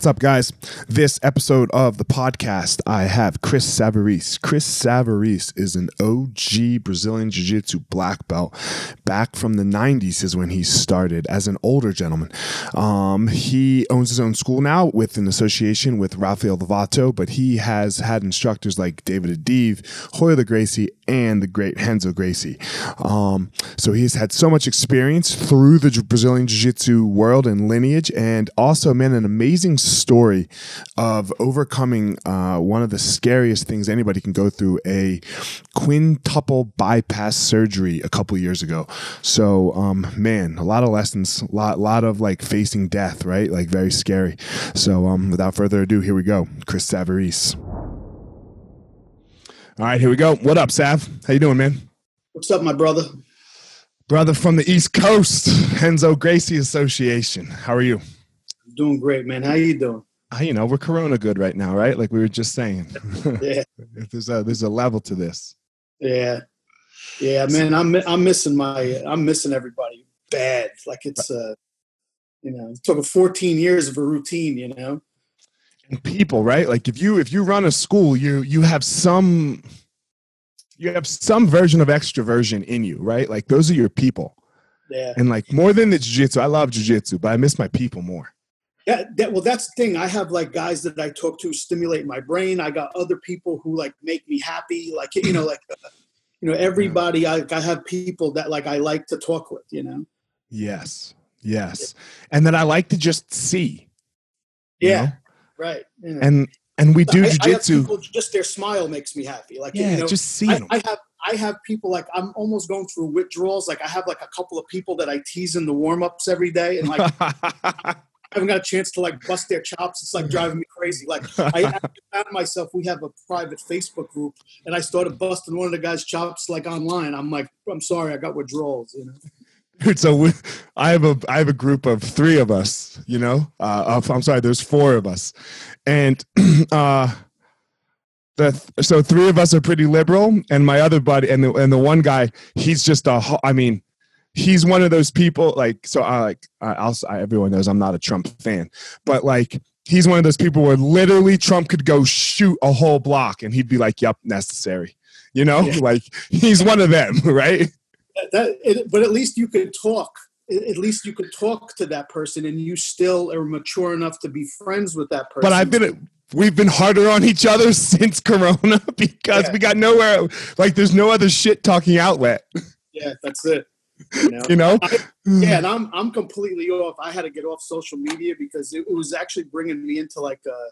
What's up, guys? This episode of the podcast, I have Chris Savarese. Chris Savarese is an OG Brazilian Jiu Jitsu black belt. Back from the 90s is when he started as an older gentleman. Um, he owns his own school now with an association with Rafael Lovato, but he has had instructors like David Adiv, Royler Gracie, and the great Renzo Gracie. Um, so he's had so much experience through the Brazilian Jiu Jitsu world and lineage, and also, man, an amazing story of overcoming uh, one of the scariest things anybody can go through a quintuple bypass surgery a couple years ago. So, um, man, a lot of lessons, a lot, lot of like facing death, right? Like very scary. So, um, without further ado, here we go. Chris Savarese. All right, here we go. What up, Sav? How you doing, man? What's up, my brother? Brother from the East Coast, Renzo Gracie Association. How are you? Doing great, man. How you doing? Uh, you know, we're Corona good right now, right? Like we were just saying. Yeah, there's a there's a level to this. yeah, yeah, man. I'm I'm missing my I'm missing everybody bad. Like it's uh, you know, it took 14 years of a routine. You know. And people, right? Like if you if you run a school, you you have some you have some version of extroversion in you, right? Like those are your people. Yeah. And like more than the jiu-jitsu, I love jiu-jitsu, but I miss my people more. Yeah, that, well, that's the thing. I have like guys that I talk to stimulate my brain. I got other people who like make me happy. Like you know, like uh, you know, everybody. I, I have people that like I like to talk with. You know. Yes. Yes. And then I like to just see. Yeah. know? Right. And and we do I- I have jiu-jitsu. people, just their smile makes me happy. Like Yeah, you know, just seeing I, them. I have I have people like I'm almost going through withdrawals. Like I have like a couple of people that I tease in the warm ups every day, and like I haven't got a chance to like bust their chops. It's like driving me crazy. Like I found myself. We have a private Facebook group, and I started busting one of the guys' chops like online. I'm like, I'm sorry, I got withdrawals. You know. Dude, so we, I have a I have a group of three of us. You know, uh, I'm sorry, there's four of us, and uh, the so three of us are pretty liberal, and my other buddy and the and the one guy, he's just a. I mean, he's one of those people like. So I like I, I'll I, everyone knows I'm not a Trump fan, but like he's one of those people where literally Trump could go shoot a whole block and he'd be like, "Yep, necessary." You know, Yeah. like he's one of them, right? that, it, but at least you could talk. At least you could talk to that person, and you still are mature enough to be friends with that person. But I've been we've been harder on each other since Corona because Yeah. we got nowhere. Like, there's no other shit talking outlet. yeah, that's it. You know? You know? yeah, and I'm I'm completely off. I had to get off social media because it, was actually bringing me into like, uh,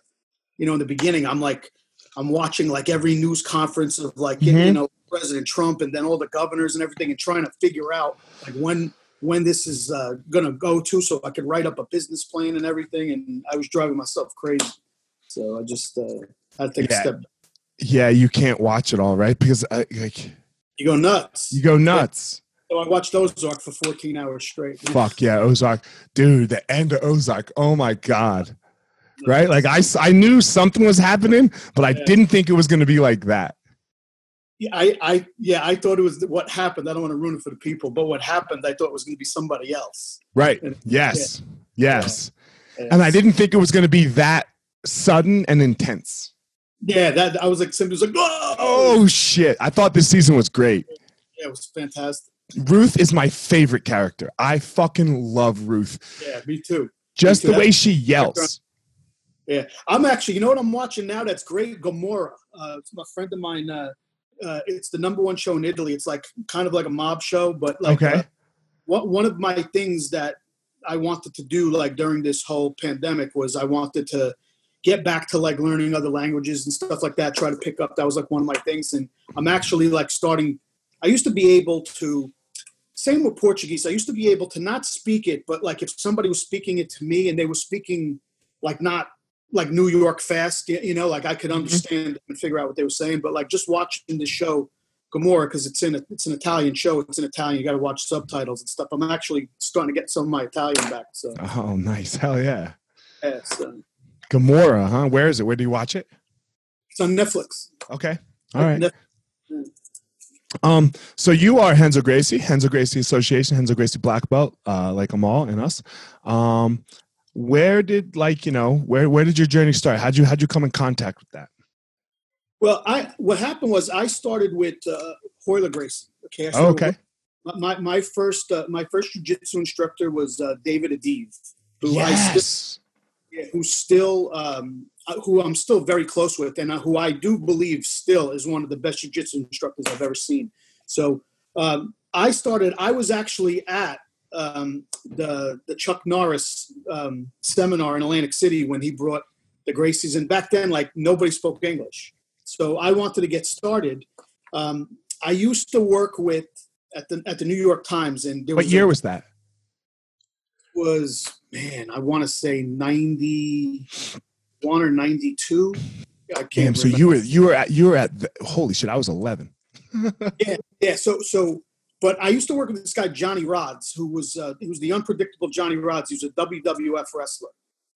you know, in the beginning, I'm like, I'm watching like every news conference of like, you Mhm. know, President Trump and then all the governors and everything, and trying to figure out like when when this is uh, gonna go to, so I could write up a business plan and everything. And I was driving myself crazy, so I just uh, had to take Yeah. a step. back. Yeah, you can't watch it all, right? Because I, like You go nuts. you go nuts. So I watched Ozark for 14 hours straight. Fuck yeah, Ozark, dude. The end of Ozark. Oh my god. Right? Like I, I knew something was happening, but I Yeah. didn't think it was going to be like that. Yeah, I, I, yeah, I thought it was what happened. I don't want to ruin it for the people, but what happened, I thought it was going to be somebody else. Right? And- Yes. Yes. Yeah. And I didn't think it was going to be that sudden and intense. Yeah, that I was like, somebody was like, "Whoa!" Oh shit! I thought this season was great. yeah, it was fantastic. Ruth is my favorite character. I fucking love Ruth. Yeah, me too. Just too. the way she yells. Yeah, I'm actually, you know what I'm watching now? That's great. Gomorrah. Uh, it's my friend of mine. Uh, uh, it's the number one show in Italy. It's like kind of like a mob show, but like Okay. uh, one one of my things that I wanted to do like during this whole pandemic was I wanted to get back to like learning other languages and stuff like that. Try to pick up. That was like one of my things, and I'm actually like starting. I used to be able to. Same with Portuguese. I used to be able to not speak it, but like if somebody was speaking it to me and they were speaking like not like New York fast, you know, like I could mm-hmm. understand and figure out what they were saying. But like just watching the show Gomorrah because it's in a, it's an Italian show. It's in Italian. You got to watch subtitles and stuff. I'm actually starting to get some of my Italian back. So, Oh, nice. Hell yeah. yeah, so Gomorrah, huh? Where is it? Where do you watch it? it's on Netflix. Okay. All right. Netflix. Um, so you are Renzo Gracie, Renzo Gracie Association, Renzo Gracie Black Belt, uh, like them all and us. Um, where did like you know where where did your journey start? How'd you how'd you come in contact with that? Well, I what happened was I started with uh, Royler Gracie. Okay. Oh, okay. with- My my first uh, my first jiu-jitsu instructor was uh, David Adiv, who I still Yes. yeah, who's still um, who I'm still very close with, and uh, who I do believe still is one of the best jiu-jitsu instructors I've ever seen. So um, I started. I was actually at um, the the Chuck Norris um, seminar in Atlantic City when he brought the Gracies, and back then, like nobody spoke English. So I wanted to get started. Um, I used to work with at the at the New York Times, and there What year a, was that? was man, I want to say ninety one or ninety two. I can't. Damn. So remember. you were you were at you were at the, holy shit. I was eleven. yeah. Yeah. So so, but I used to work with this guy Johnny Rodz, who was uh, he was the unpredictable Johnny Rodz. He was a WWF wrestler,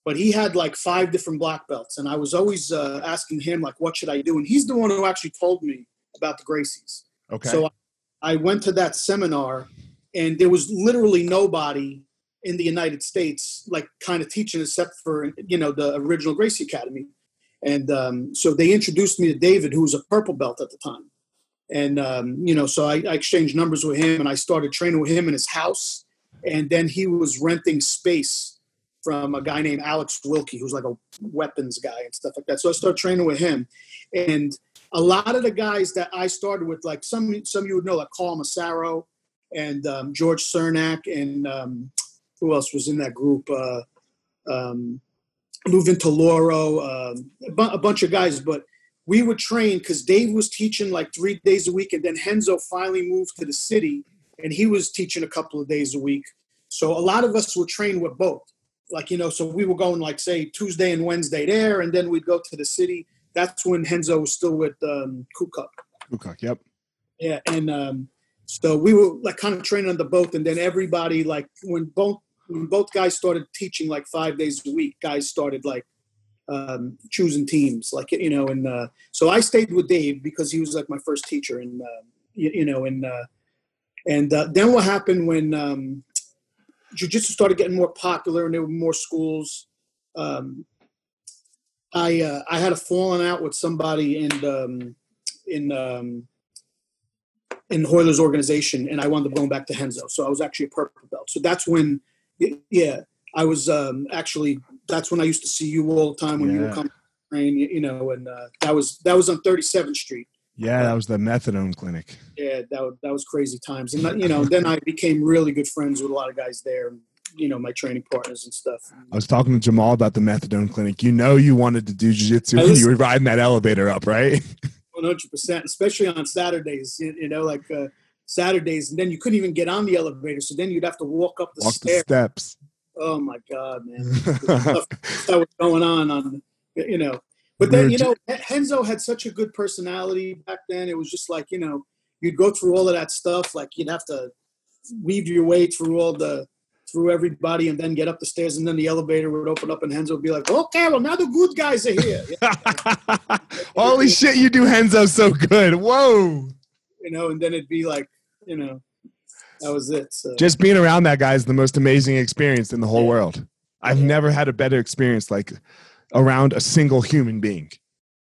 but he had like five different black belts, and I was always uh, asking him like, what should I do? And he's the one who actually told me about the Gracies. Okay. So I went to that seminar, and there was literally nobody in the United States like kind of teaching except for you know the original Gracie Academy, and um, so they introduced me to David, who was a purple belt at the time, and um, you know so I, I exchanged numbers with him, and I started training with him in his house, and then he was renting space from a guy named Alex Wilkie, who's like a weapons guy and stuff like that. So I started training with him, and a lot of the guys that I started with, like some some you would know, like Carl Massaro and um, George Cernak, and um, who else was in that group? Uh, um, Lou Vintaloro, um, a, bu- a bunch of guys. But we would train because Dave was teaching like three days a week, and then Renzo finally moved to the city, and he was teaching a couple of days a week. So a lot of us would train with both. Like you know, so we were going like say Tuesday and Wednesday there, and then we'd go to the city that's when Renzo was still with um, Kukuk. Woodcock, Yep. Yeah, and um, so we were like kind of training on the boat, and then everybody like when both when both guys started teaching like five days a week, guys started like um, choosing teams, like you know, and uh, so I stayed with Dave because he was like my first teacher, and uh, you, you know, and uh, and uh, then what happened when um, jiu-jitsu started getting more popular and there were more schools. Um, I uh, I had a falling out with somebody in um, in um, in Royler's organization, and I wound up going back to Renzo. So I was actually a purple belt. So that's when, yeah, I was um, actually that's when I used to see you all the time when yeah. you were coming train, you, you know, and uh, that was that was on 37th Street. Yeah, that was the methadone clinic. Yeah, that was, that was crazy times, and you know, then I became really good friends with a lot of guys there. You know, my training partners and stuff. I was talking to Jamal about the methadone clinic. You know, you wanted to do jiu-jitsu when you were riding that elevator up, right? One hundred percent, especially on Saturdays. You, you know, like uh, Saturdays, and then you couldn't even get on the elevator, so then you'd have to walk up the, walk stairs. the steps. Oh my god, man! that was going on on you know. But then you know, Renzo had such a good personality back then. It was just like you know, you'd go through all of that stuff. Like you'd have to weave your way through all the through everybody and then get up the stairs and then the elevator would open up and Renzo would be like, okay, well now the good guys are here. Holy shit, you do Renzo so good. Whoa. You know, and then it'd be like, you know, that was it. So. Just being around that guy is the most amazing experience in the whole yeah. world. I've yeah. never had a better experience like around a single human being.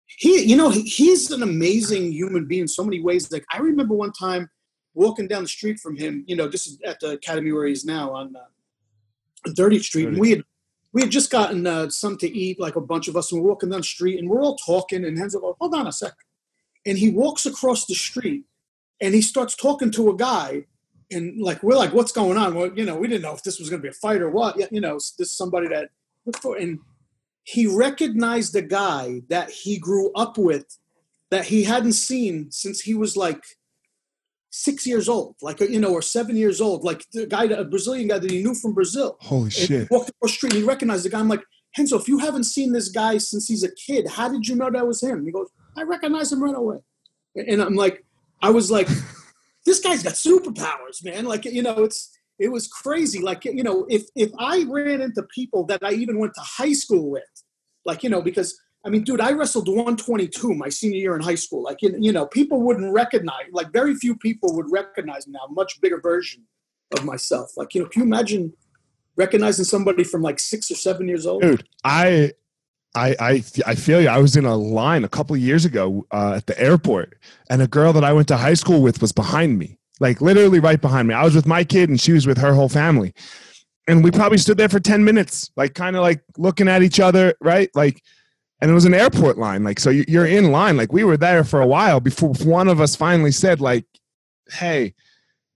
He, you know, he's an amazing human being in so many ways. Like I remember one time walking down the street from him, you know, this is at the academy where he's now on uh, 30th Street, 30th. and we had we had just gotten uh, something to eat, like a bunch of us, and we're walking down the street, and we're all talking, and Renzo goes, "Hold on a second. and he walks across the street, and he starts talking to a guy, and like we're like, "What's going on?" Well, you know, we didn't know if this was going to be a fight or what. You know, this is somebody that, and he recognized a guy that he grew up with that he hadn't seen since he was like six years old, like you know, or seven years old, like the guy, a Brazilian guy that he knew from Brazil. Holy and shit! He walked across the street, and he recognized the guy. I'm like, Renzo, if you haven't seen this guy since he's a kid, how did you know that was him? he goes, I recognize him right away. And I'm like, I was like, this guy's got superpowers, man. Like you know, it's it was crazy. Like you know, if if I ran into people that I even went to high school with, like you know, because I mean, dude, I wrestled 122 my senior year in high school. Like you know, people wouldn't recognize. Like very few people would recognize me now. Much bigger version of myself. Like you know, can you imagine recognizing somebody from like six or seven years old? Dude, I I, I I feel you. I was in a line a couple of years ago uh, at the airport, and a girl that I went to high school with was behind me, like literally right behind me. I was with my kid, and she was with her whole family, and we probably stood there for ten minutes, like kind of like looking at each other, right? Like, and it was an airport line, like so you're in line. Like we were there for a while before one of us finally said, like, "Hey,"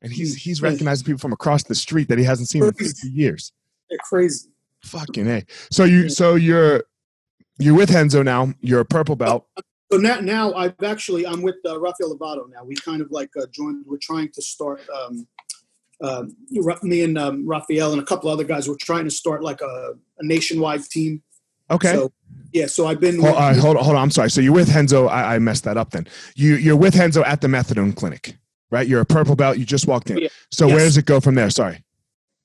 and he's he's recognizing people from across the street that he hasn't seen in 50 years. They're crazy. Fucking a. So you so you're you're with Renzo now. You're a purple belt. So now, now I've actually I'm with uh, Rafael Lovato now. We kind of like uh, joined. We're trying to start. Um, uh, me and um, Rafael and a couple other guys were trying to start like a, a nationwide team. Okay. So, yeah. So I've been. Hold, uh, hold, on, hold on. I'm sorry. So you're with Renzo. I, I, messed that up. Then you you're with Renzo at the methadone clinic, right? You're a purple belt. You just walked in. Yeah. So yes. where does it go from there? Sorry.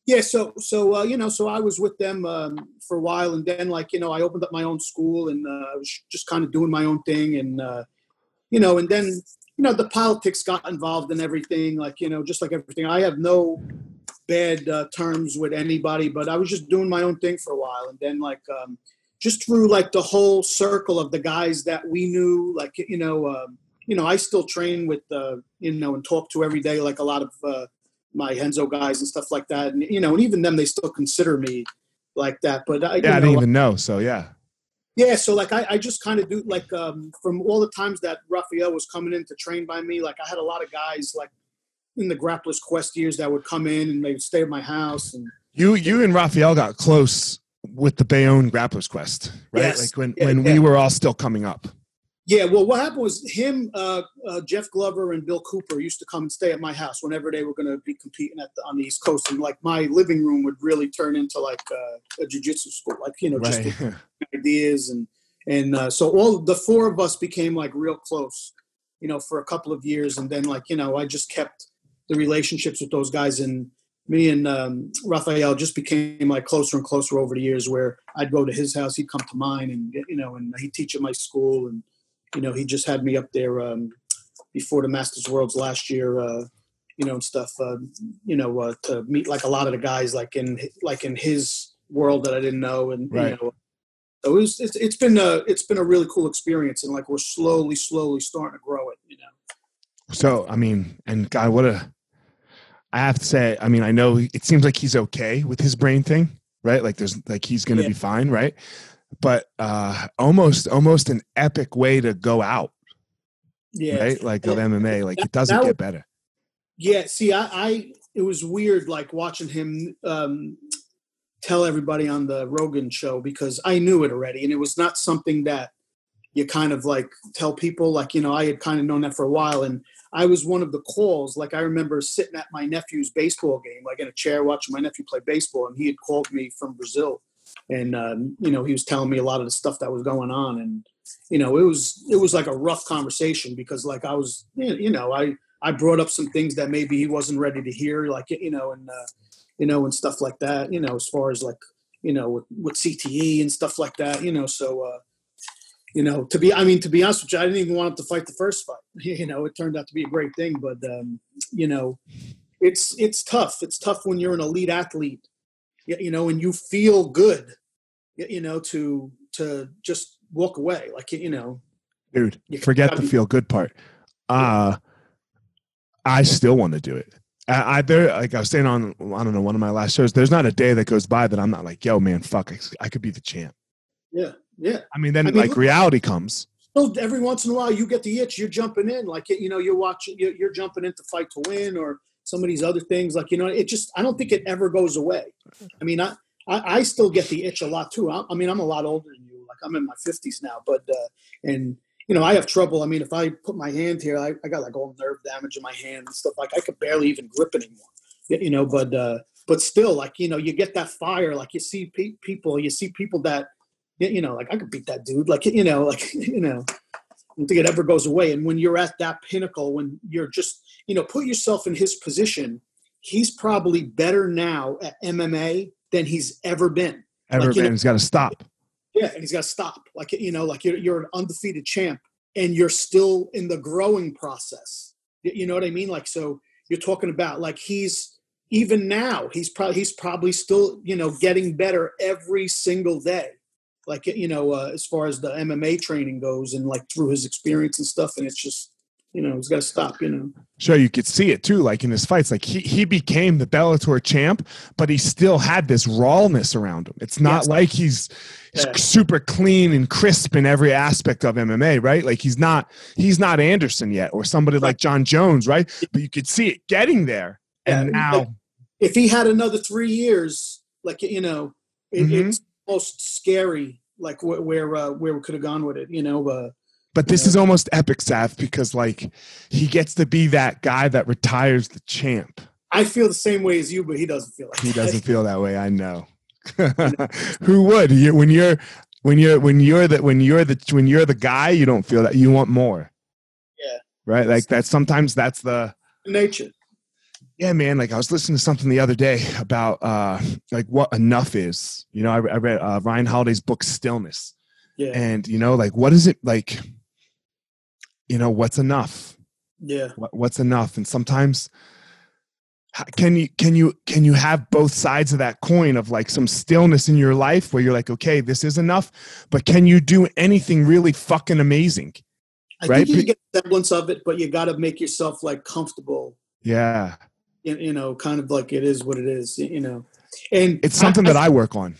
Yeah, so so uh, you know, so I was with them um, for a while, and then like you know, I opened up my own school, and uh, I was just kind of doing my own thing, and uh, you know, and then you know, the politics got involved in everything, like you know, just like everything. I have no bad uh, terms with anybody, but I was just doing my own thing for a while, and then like um, just through like the whole circle of the guys that we knew, like you know, um, you know, I still train with uh, you know and talk to every day, like a lot of uh, my Renzo guys and stuff like that. And you know, and even them, they still consider me like that. But I, yeah, know, I didn't even know. So yeah. Yeah, so like I, I just kind of do like um, from all the times that Rafael was coming in to train by me, like I had a lot of guys like in the Grapplers Quest years that would come in and they would stay at my house. And you, you and Rafael got close with the Bayonne Grapplers Quest, right? Yes. Like when, yeah, when yeah. we were all still coming up. Yeah, well, what happened was him, uh, uh, Jeff Glover, and Bill Cooper used to come and stay at my house whenever they were going to be competing at the, on the East Coast, and like my living room would really turn into like uh, a jujitsu school, like you know, right. just ideas and and uh, so all the four of us became like real close, you know, for a couple of years, and then like you know, I just kept the relationships with those guys, and me and um, Rafael just became like closer and closer over the years. Where I'd go to his house, he'd come to mine, and you know, and he'd teach at my school, and you know, he just had me up there um, before the Masters Worlds last year, uh, you know, and stuff. Uh, you know, uh, to meet like a lot of the guys, like in like in his world that I didn't know, and right. you know, So it was, it's, it's been a it's been a really cool experience, and like we're slowly, slowly starting to grow it. You know. So I mean, and God, what a I have to say, I mean, I know it seems like he's okay with his brain thing, right? Like there's like he's gonna Yeah. be fine, right? But uh almost almost an epic way to go out, Yeah. right? Like of MMA. Like it doesn't get better. Yeah, see, I, I it was weird like watching him um, tell everybody on the Rogan show because I knew it already, and it was not something that you kind of like tell people. Like you know, I had kind of known that for a while, and I was one of the calls. Like I remember sitting at my nephew's baseball game, like in a chair watching my nephew play baseball, and he had called me from Brazil, and um, you know he was telling me a lot of the stuff that was going on, and you know it was it was like a rough conversation because like I was you know I I brought up some things that maybe he wasn't ready to hear, like you know, and uh, you know, and stuff like that. You know, as far as like you know, with, with CTE and stuff like that. You know, so uh, you know, to be, I mean, to be honest with you, I didn't even want him to fight the first fight. You know, it turned out to be a great thing, but um, you know, it's it's tough. It's tough when you're an elite athlete. You, know, and you feel good. You know, to to just walk away, like you know, Dude, You forget the be- feel good part. Uh I still want to do it. I, I there like I was saying on I don't know one of my last shows. There's not a day that goes by that I'm not like, yo, man, fuck, I, I could be the champ. yeah, yeah. I mean, then I mean, like look- reality comes. still every once in a while you get the itch you're jumping in like you know you're watching you're, you're jumping in to fight to win or some of these other things like you know it just i don't think it ever goes away i mean i i, I still get the itch a lot too I, I mean i'm a lot older than you like i'm in my 50s now but uh and you know i have trouble i mean if i put my hand here i, I got like all nerve damage in my hand and stuff like i could barely even grip anymore you know but uh but still like you know you get that fire like you see pe- people you see people that you know, like I could beat that dude. Like, you know, like, you know, don't think it ever goes away. And when you're at that pinnacle, when you're just, you know, put yourself in his position, he's probably better now at MMA than he's ever been. Ever Like, you know- has got to stop. Yeah. And he's got to stop. Like, you know, like you're, you're an undefeated champ and you're still in the growing process. You know what I mean? Like, so you're talking about like he's, even now, he's probably, he's probably still, you know, getting better every single day like you know uh, as far as the MMA training goes and like through his experience and stuff and it's just you know he's got to stop you know Sure, you could see it too, like in his fights. Like he he became the Bellator champ, but he still had this rawness around him. It's not Yes. like he's Yeah. super clean and crisp in every aspect of MMA, right? Like he's not he's not Anderson yet, or somebody like Jon Jones, right? But you could see it getting there. And Yeah, now, if he had another three years like you know it, Mhm. it's almost scary like where where, uh, where we could have gone with it you know uh, but this Yeah. is almost epic, Seth, because like he gets to be that guy that retires the champ. I feel the same way as you but he doesn't feel like He that. doesn't feel that way. I know. Who would? You, when you're when you're when you're the when you're the when you're the guy, you don't feel that. You want more. Yeah. Right. Like that. Sometimes that's the nature yeah, man. Like I was listening to something the other day about uh like what enough is. You know, I, I read uh, Ryan Holiday's book Stillness, yeah and you know, like what is it like? You know, what's enough? yeah what, what's enough and sometimes can you can you can you have both sides of that coin of like some stillness in your life where you're like okay this is enough but can you do anything really fucking amazing I Right, think you can get a semblance of it but you got to make yourself like comfortable yeah you, know kind of like it is what it is you know and it's something that i work on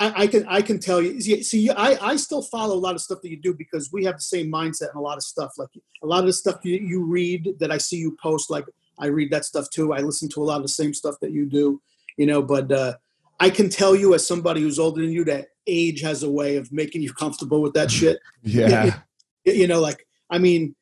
I, I can I can tell you. See, see, I I still follow a lot of stuff that you do because we have the same mindset and a lot of stuff. Like a lot of the stuff you, you read that I see you post, like I read that stuff too. I listen to a lot of the same stuff that you do, you know. But uh, I can tell you, as somebody who's older than you, that age has a way of making you comfortable with that shit. yeah you know like i mean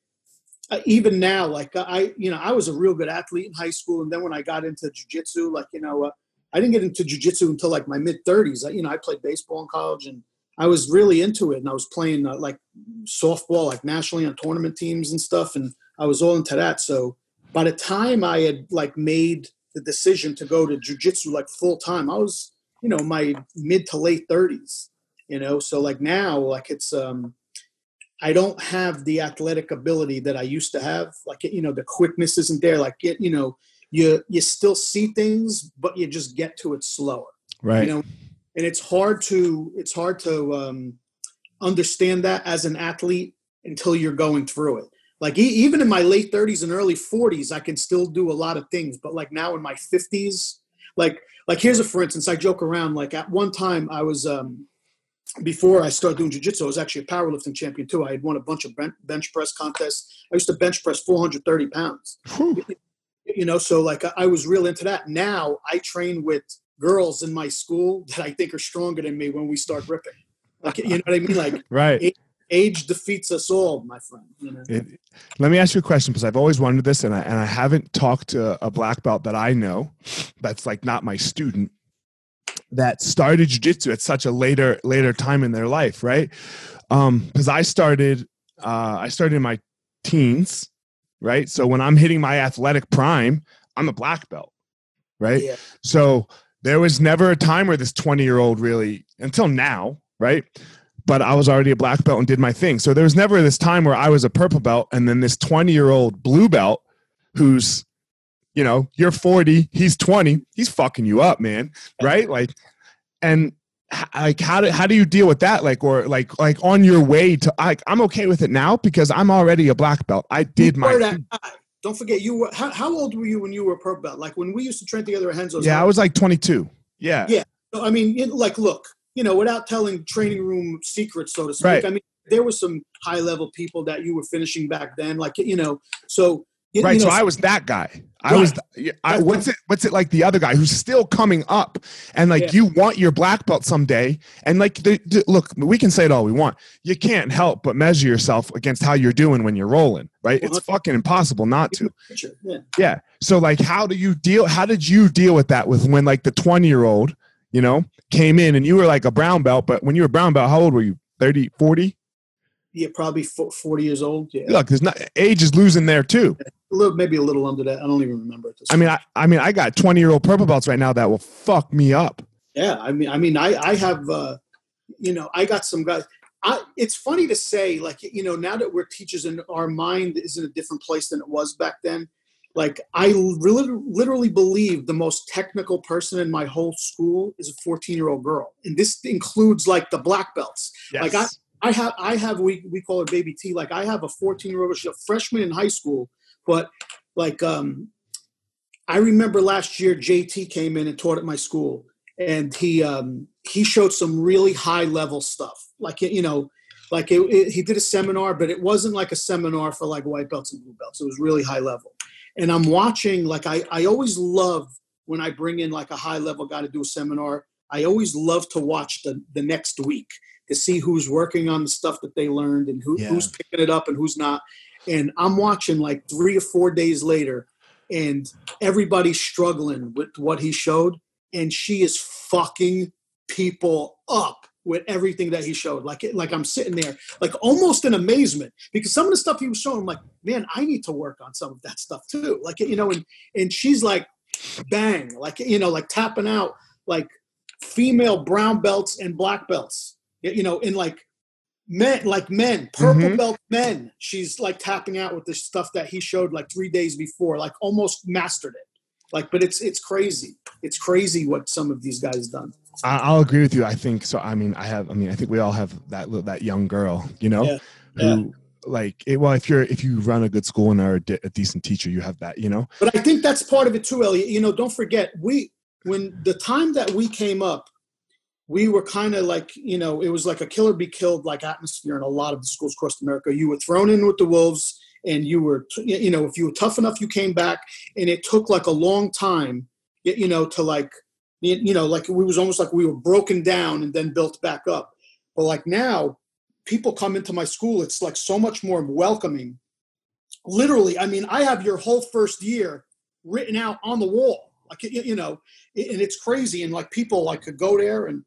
even now like i you know i was a real good athlete in high school and then when i got into jiu-jitsu like you know uh, i didn't get into jiu-jitsu until like my mid 30s I, you know i played baseball in college and i was really into it and i was playing uh, like softball like nationally on tournament teams and stuff and i was all into that. So by the time i had like made the decision to go to jiu-jitsu like full time i was you know my mid to late 30s you know? So like now like it's um I don't have the athletic ability that I used to have. Like you know, the quickness isn't there. Like it, you know, you you still see things, but you just get to it slower. right You know, and it's hard to it's hard to um, understand that as an athlete until you're going through it. Like e- even in my late 30s and early 40s, I can still do a lot of things. But like now in my 50s, like like here's a for instance, I joke around. Like at one time, I was um, before I started doing jujitsu, I was actually a powerlifting champion too. I had won a bunch of bench press contests. I used to bench press 430 pounds. Whew. You know, so like I was real into that. Now I train with girls in my school that I think are stronger than me when we start ripping. Like, you know what I mean? Like, right. Age, defeats us all, my friend. You know? it, let me ask you a question because I've always wondered this, and I and I haven't talked to a black belt that I know that's like not my student that started jujitsu at such a later later time in their life, right? Because um, I started uh, I started in my teens, right? So when I'm hitting my athletic prime, I'm a black belt, right? Yeah. So there was never a time where this 20 year old really until now right but i was already a black belt and did my thing so there was never this time where i was a purple belt and then this 20 year old blue belt who's you know you're 40 he's 20 he's fucking you up man right like and like how do how do you deal with that like or like like on your way to like i'm okay with it now because i'm already a black belt i did my don't forget, you were how, how, old were you when you were a purple belt? Like when we used to train together at Renzo's. Yeah, I was like 22. Yeah. Yeah. I mean, it, like, look, you know, without telling training mm-hmm. room secrets, so to speak. Right. I mean, there were some high level people that you were finishing back then, like you know. So you, right. You know, so I was that guy. I right. was. I, what's it? What's it like? The other guy who's still coming up, and like yeah. you want your black belt someday, and like the, the, look, we can say it all we want. You can't help but measure yourself against how you're doing when you're rolling. Right? It's uh-huh. fucking impossible not to. Yeah. yeah. So like, how do you deal? How did you deal with that? With when like the 20 year old, you know, came in and you were like a brown belt, but when you were brown belt, how old were you? 30, 40? Yeah, probably 40 years old. Yeah. Look, there's not age is losing there too. A little, maybe a little under that. I don't even remember at this. I mean, I, I mean, I got 20 year old purple belts right now that will fuck me up. Yeah, I mean, I mean, I, I have, uh, you know, I got some guys. I, it's funny to say, like, you know, now that we're teachers and our mind is in a different place than it was back then. Like, I really, literally believe the most technical person in my whole school is a 14 year old girl, and this includes like the black belts. Yes. Like, I, I have I have we we call her baby T. Like I have a 14 year old, she's a freshman in high school, but like um I remember last year JT came in and taught at my school and he um he showed some really high level stuff. Like you know, like it, it, he did a seminar, but it wasn't like a seminar for like white belts and blue belts. It was really high level. And I'm watching like I I always love when I bring in like a high level guy to do a seminar. I always love to watch the the next week to see who's working on the stuff that they learned and who, yeah. who's picking it up and who's not. And I'm watching like three or four days later, and everybody's struggling with what he showed, and she is fucking people up with everything that he showed. Like, like I'm sitting there, like almost in amazement because some of the stuff he was showing, I'm like, man, I need to work on some of that stuff too. Like, you know, and and she's like, bang, like you know, like tapping out like female brown belts and black belts you know, in like men, like men, purple mm-hmm. belt men. She's like tapping out with the stuff that he showed like three days before, like almost mastered it. Like, but it's it's crazy. It's crazy what some of these guys done. I'll agree with you. I think so. I mean, I have. I mean, I think we all have that little, that young girl, you know, yeah. who yeah. like it, well, if you're if you run a good school and are a, de- a decent teacher, you have that, you know. But I think that's part of it too, Elliot. You know, don't forget we when the time that we came up, we were kind of like, you know, it was like a killer be killed like atmosphere in a lot of the schools across America. You were thrown in with the wolves, and you were, you know, if you were tough enough, you came back, and it took like a long time, you know, to like, you know, like we was almost like we were broken down and then built back up. But like now, people come into my school, it's like so much more welcoming. Literally, I mean, I have your whole first year written out on the wall, like you know, and it's crazy. And like people like could go there and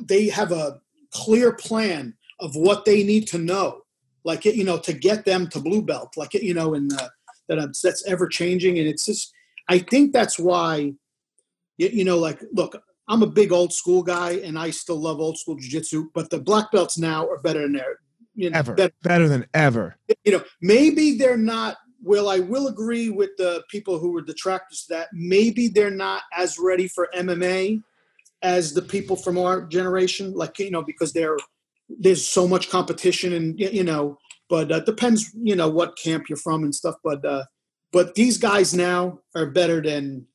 they have a clear plan of what they need to know, like you know, to get them to blue belt, like you know, and uh, that that's ever changing, and it's just I think that's why, you know, like look, I'm a big old school guy, and I still love old school jiu-jitsu, but the black belts now are better than there, you know, ever better, better than ever. You know, maybe they're not. Well, I will agree with the people who were detractors that maybe they're not as ready for MMA as the people from our generation. Like you know, because there there's so much competition, and you know, but uh, depends you know what camp you're from and stuff. But uh, but these guys now are better than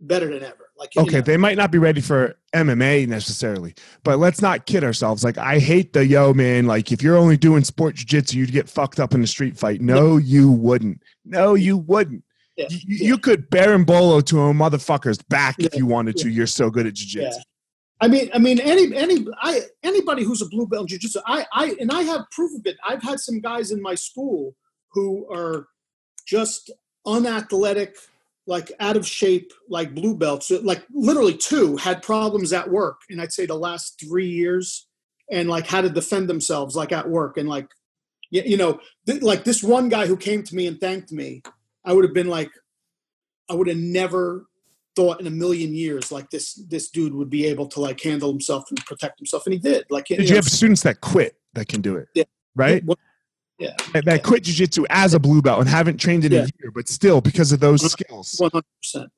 better than ever. Like Okay, know, they might not be ready for MMA necessarily, but let's not kid ourselves. Like, I hate the yo, man. Like, if you're only doing sport jiu-jitsu, you'd get fucked up in a street fight. No, you wouldn't. No, you wouldn't. Yeah, You, yeah. you could bolo to a motherfucker's back if you wanted to. You're so good at jiu-jitsu. Yeah. I mean, I mean, any any I anybody who's a blue belt in jiu-jitsu, I I and I have proof of it. I've had some guys in my school who are just unathletic, like out of shape, like blue belts. Uh, like literally two had problems at work, and I'd say the last three years, and like how to defend themselves, like at work, and like you, you know, th- like this one guy who came to me and thanked me, I would have been like, I would have never thought in a million years like this this dude would be able to like handle himself and protect himself and he did like Did you have students that quit that can do it? Yeah. Right? Yeah. That, that quit jiu-jitsu as a blue belt and haven't trained in Yeah. a year, but still because of those skills. 100%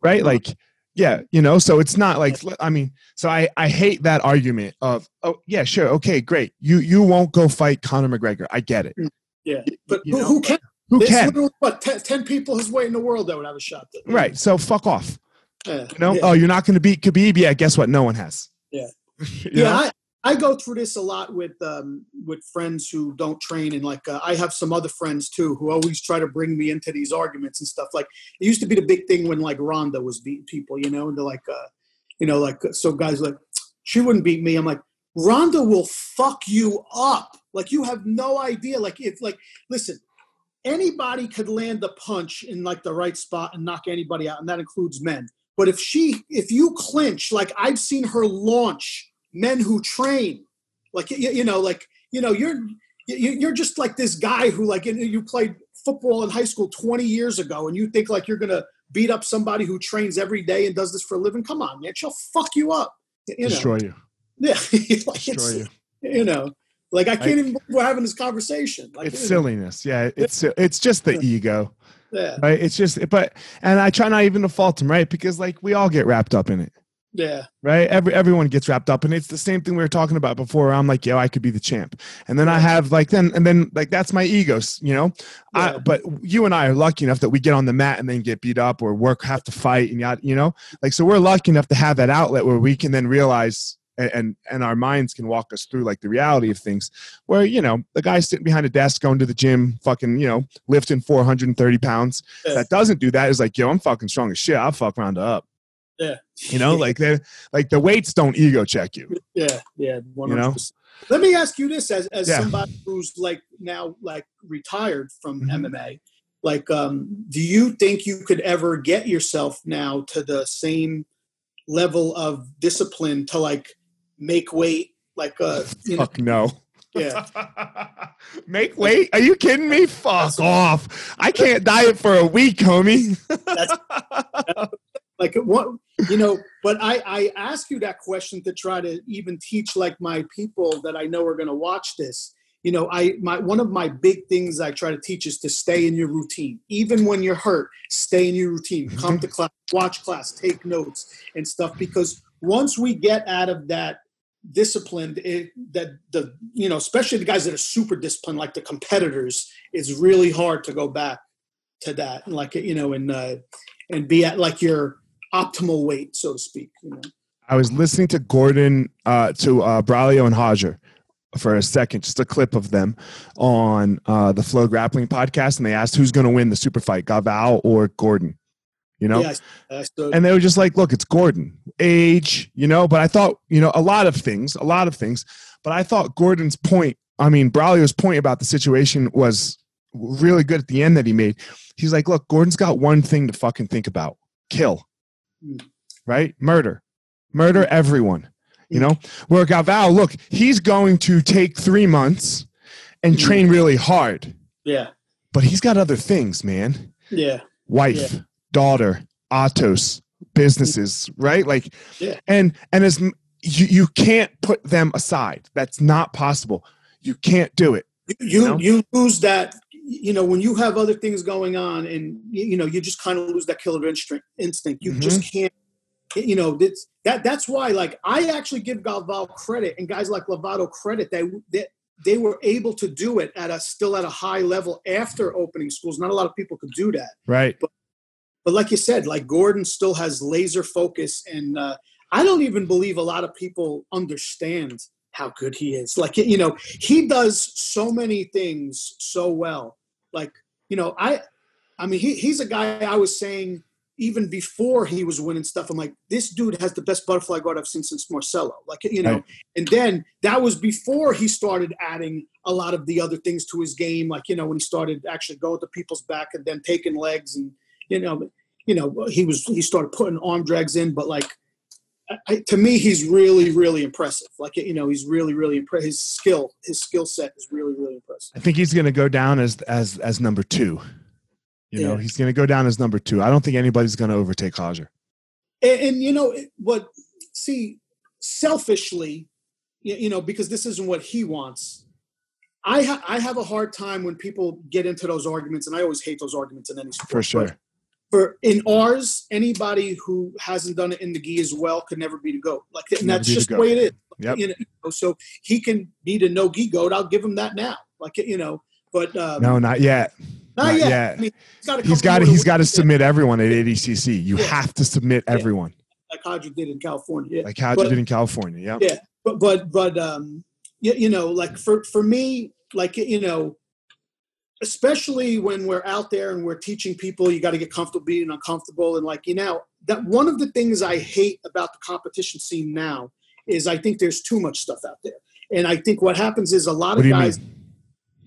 right? Like yeah you know so it's not like i mean so i i hate that argument of oh yeah sure okay great. You you won't go fight conor mcgregor. I get it. Mm. Yeah. But you who, who can? who There's can? what 10, 10 people his weight in the world that would have a shot right so fuck off. Yeah, you know? Yeah. oh you're not going to beat khabib? Yeah guess what? No one has. Yeah. Yeah know? I, I go through this a lot with um, with friends who don't train and like uh, I have some other friends too who always try to bring me into these arguments and stuff like it used to be the big thing when like Ronda was beating people you know and they're like uh, you know like so guys like she wouldn't beat me. I'm like Ronda will fuck you up. Like you have no idea. Like if like listen anybody could land a punch in like the right spot and knock anybody out and that includes men. But if she if you clinch like I've seen her launch men who train. Like you, you know like you know you're you- you're just like this guy who like you you played football in high school 20 years ago and you think like you're gonna beat up somebody who trains every day and does this for a living? Come on man she'll fuck you up you know. Destroy you. Yeah like destroy you. you know like i can't even believe we're having this conversation like it's you know, silliness yeah it's it's just the ego yeah. right? It's just but and i try not even to fault him right? Because like we all get wrapped up in it yeah right? Every everyone gets wrapped up, and it's the same thing we were talking about before. I'm like, yo, I could be the champ, and then I have like then and then like that's my egos, you know. I, but you and I are lucky enough that we get on the mat and then get beat up or work, have to fight, and yada, you know, like so we're lucky enough to have that outlet where we can then realize. And, and and our minds can walk us through like the reality of things where you know the guy sitting behind a desk going to the gym fucking you know lifting 430 pounds Yeah. that doesn't do that is like yo i'm fucking strong as shit i'll fuck round up Yeah. you know like they like the weights don't ego check you Yeah, yeah, one You know? Let me ask you this: as as Yeah. somebody who's like now like retired from Mhm. MMA, like, um, do you think you could ever get yourself now to the same level of discipline to like make weight, like, uh, you know, Fuck no. yeah, Make weight? Are you kidding me? Fuck off. I can't diet for a week, homie. like what you know but i i ask you that question to try to even teach like my people that i know are going to watch this. You know i my one of my big things i try to teach is to stay in your routine. Even when you're hurt stay in your routine. Come to class watch class take notes and stuff because once we get out of that disciplined it, that the you know especially the guys that are super disciplined like the competitors it's really hard to go back to that and like you know and uh and be at like your optimal weight so to speak you know I was listening to Gordon, uh, to uh, Braulio and Roger for a second, just a clip of them on uh, the Flow Grappling podcast, and they asked who's going to win the super fight, Galvão or Gordon. You know, yeah I, I and they were just like, look, it's Gordon, age, you know. But I thought, you know, a lot of things, a lot of things. But I thought Gordon's point, I mean, Braulio's point about the situation was really good at the end that he made. He's like, look, Gordon's got one thing to fucking think about: kill. Right? Murder, murder everyone. You know, where Galvão, look, he's going to take three months and Mhm. train really hard, yeah but he's got other things, man yeah wife, Yeah. daughter, Atos, businesses, right? Like, Yeah. and and as you you can't put them aside. That's not possible. You can't do it. you know? you lose that you know when you have other things going on and you, know you just kind of lose that killer instinct instinct you just can't you know, that's, that that's why like I actually give Galvão credit and guys like Lovato credit that that they were able to do it at a still at a high level after opening schools. Not a lot of people could do that. Right. But, but like you said, like Gordon still has laser focus, and uh, I don't even believe a lot of people understand how good he is. Like you know, he does so many things so well. Like you know, I, I mean, he, he's a guy I was saying even before he was winning stuff, I'm like, this dude has the best butterfly guard I've seen since Marcelo. Like, you know, right. and then that was before he started adding a lot of the other things to his game. Like, you know, when he started actually going to people's back and then taking legs and, you know, you know, he was, he started putting arm drags in, but like, I, to me, he's really, really impressive. Like, you know, he's really, really impressive. His skill, his skill set is really, really impressive. I think he's going to go down as, as, as number two. You yeah. know, he's going to go down as number two. I don't think anybody's going to overtake Roger. And, and, you know what? See, selfishly, you know, because this isn't what he wants. I ha- I have a hard time when people get into those arguments, and I always hate those arguments in any sport. For sure. For in ours, anybody who hasn't done it in the gi as well could never be the goat. Like, and that's just the, way it is. Yep. You know, so he can be the no gi goat. I'll give him that now. Like, you know, but um, no, not yet. Not, not yet. yet. I mean, he's got to he's got to submit everyone at ADCC. You yeah. have to submit yeah. everyone. Like Roger did in California. Like Roger did in California. Yeah. Yeah, but but but um, you, you know, like for for me, like you know, especially when we're out there and we're teaching people, you got to get comfortable being uncomfortable, and like you know, that one of the things I hate about the competition scene now is I think there's too much stuff out there, and I think what happens is a lot of guys.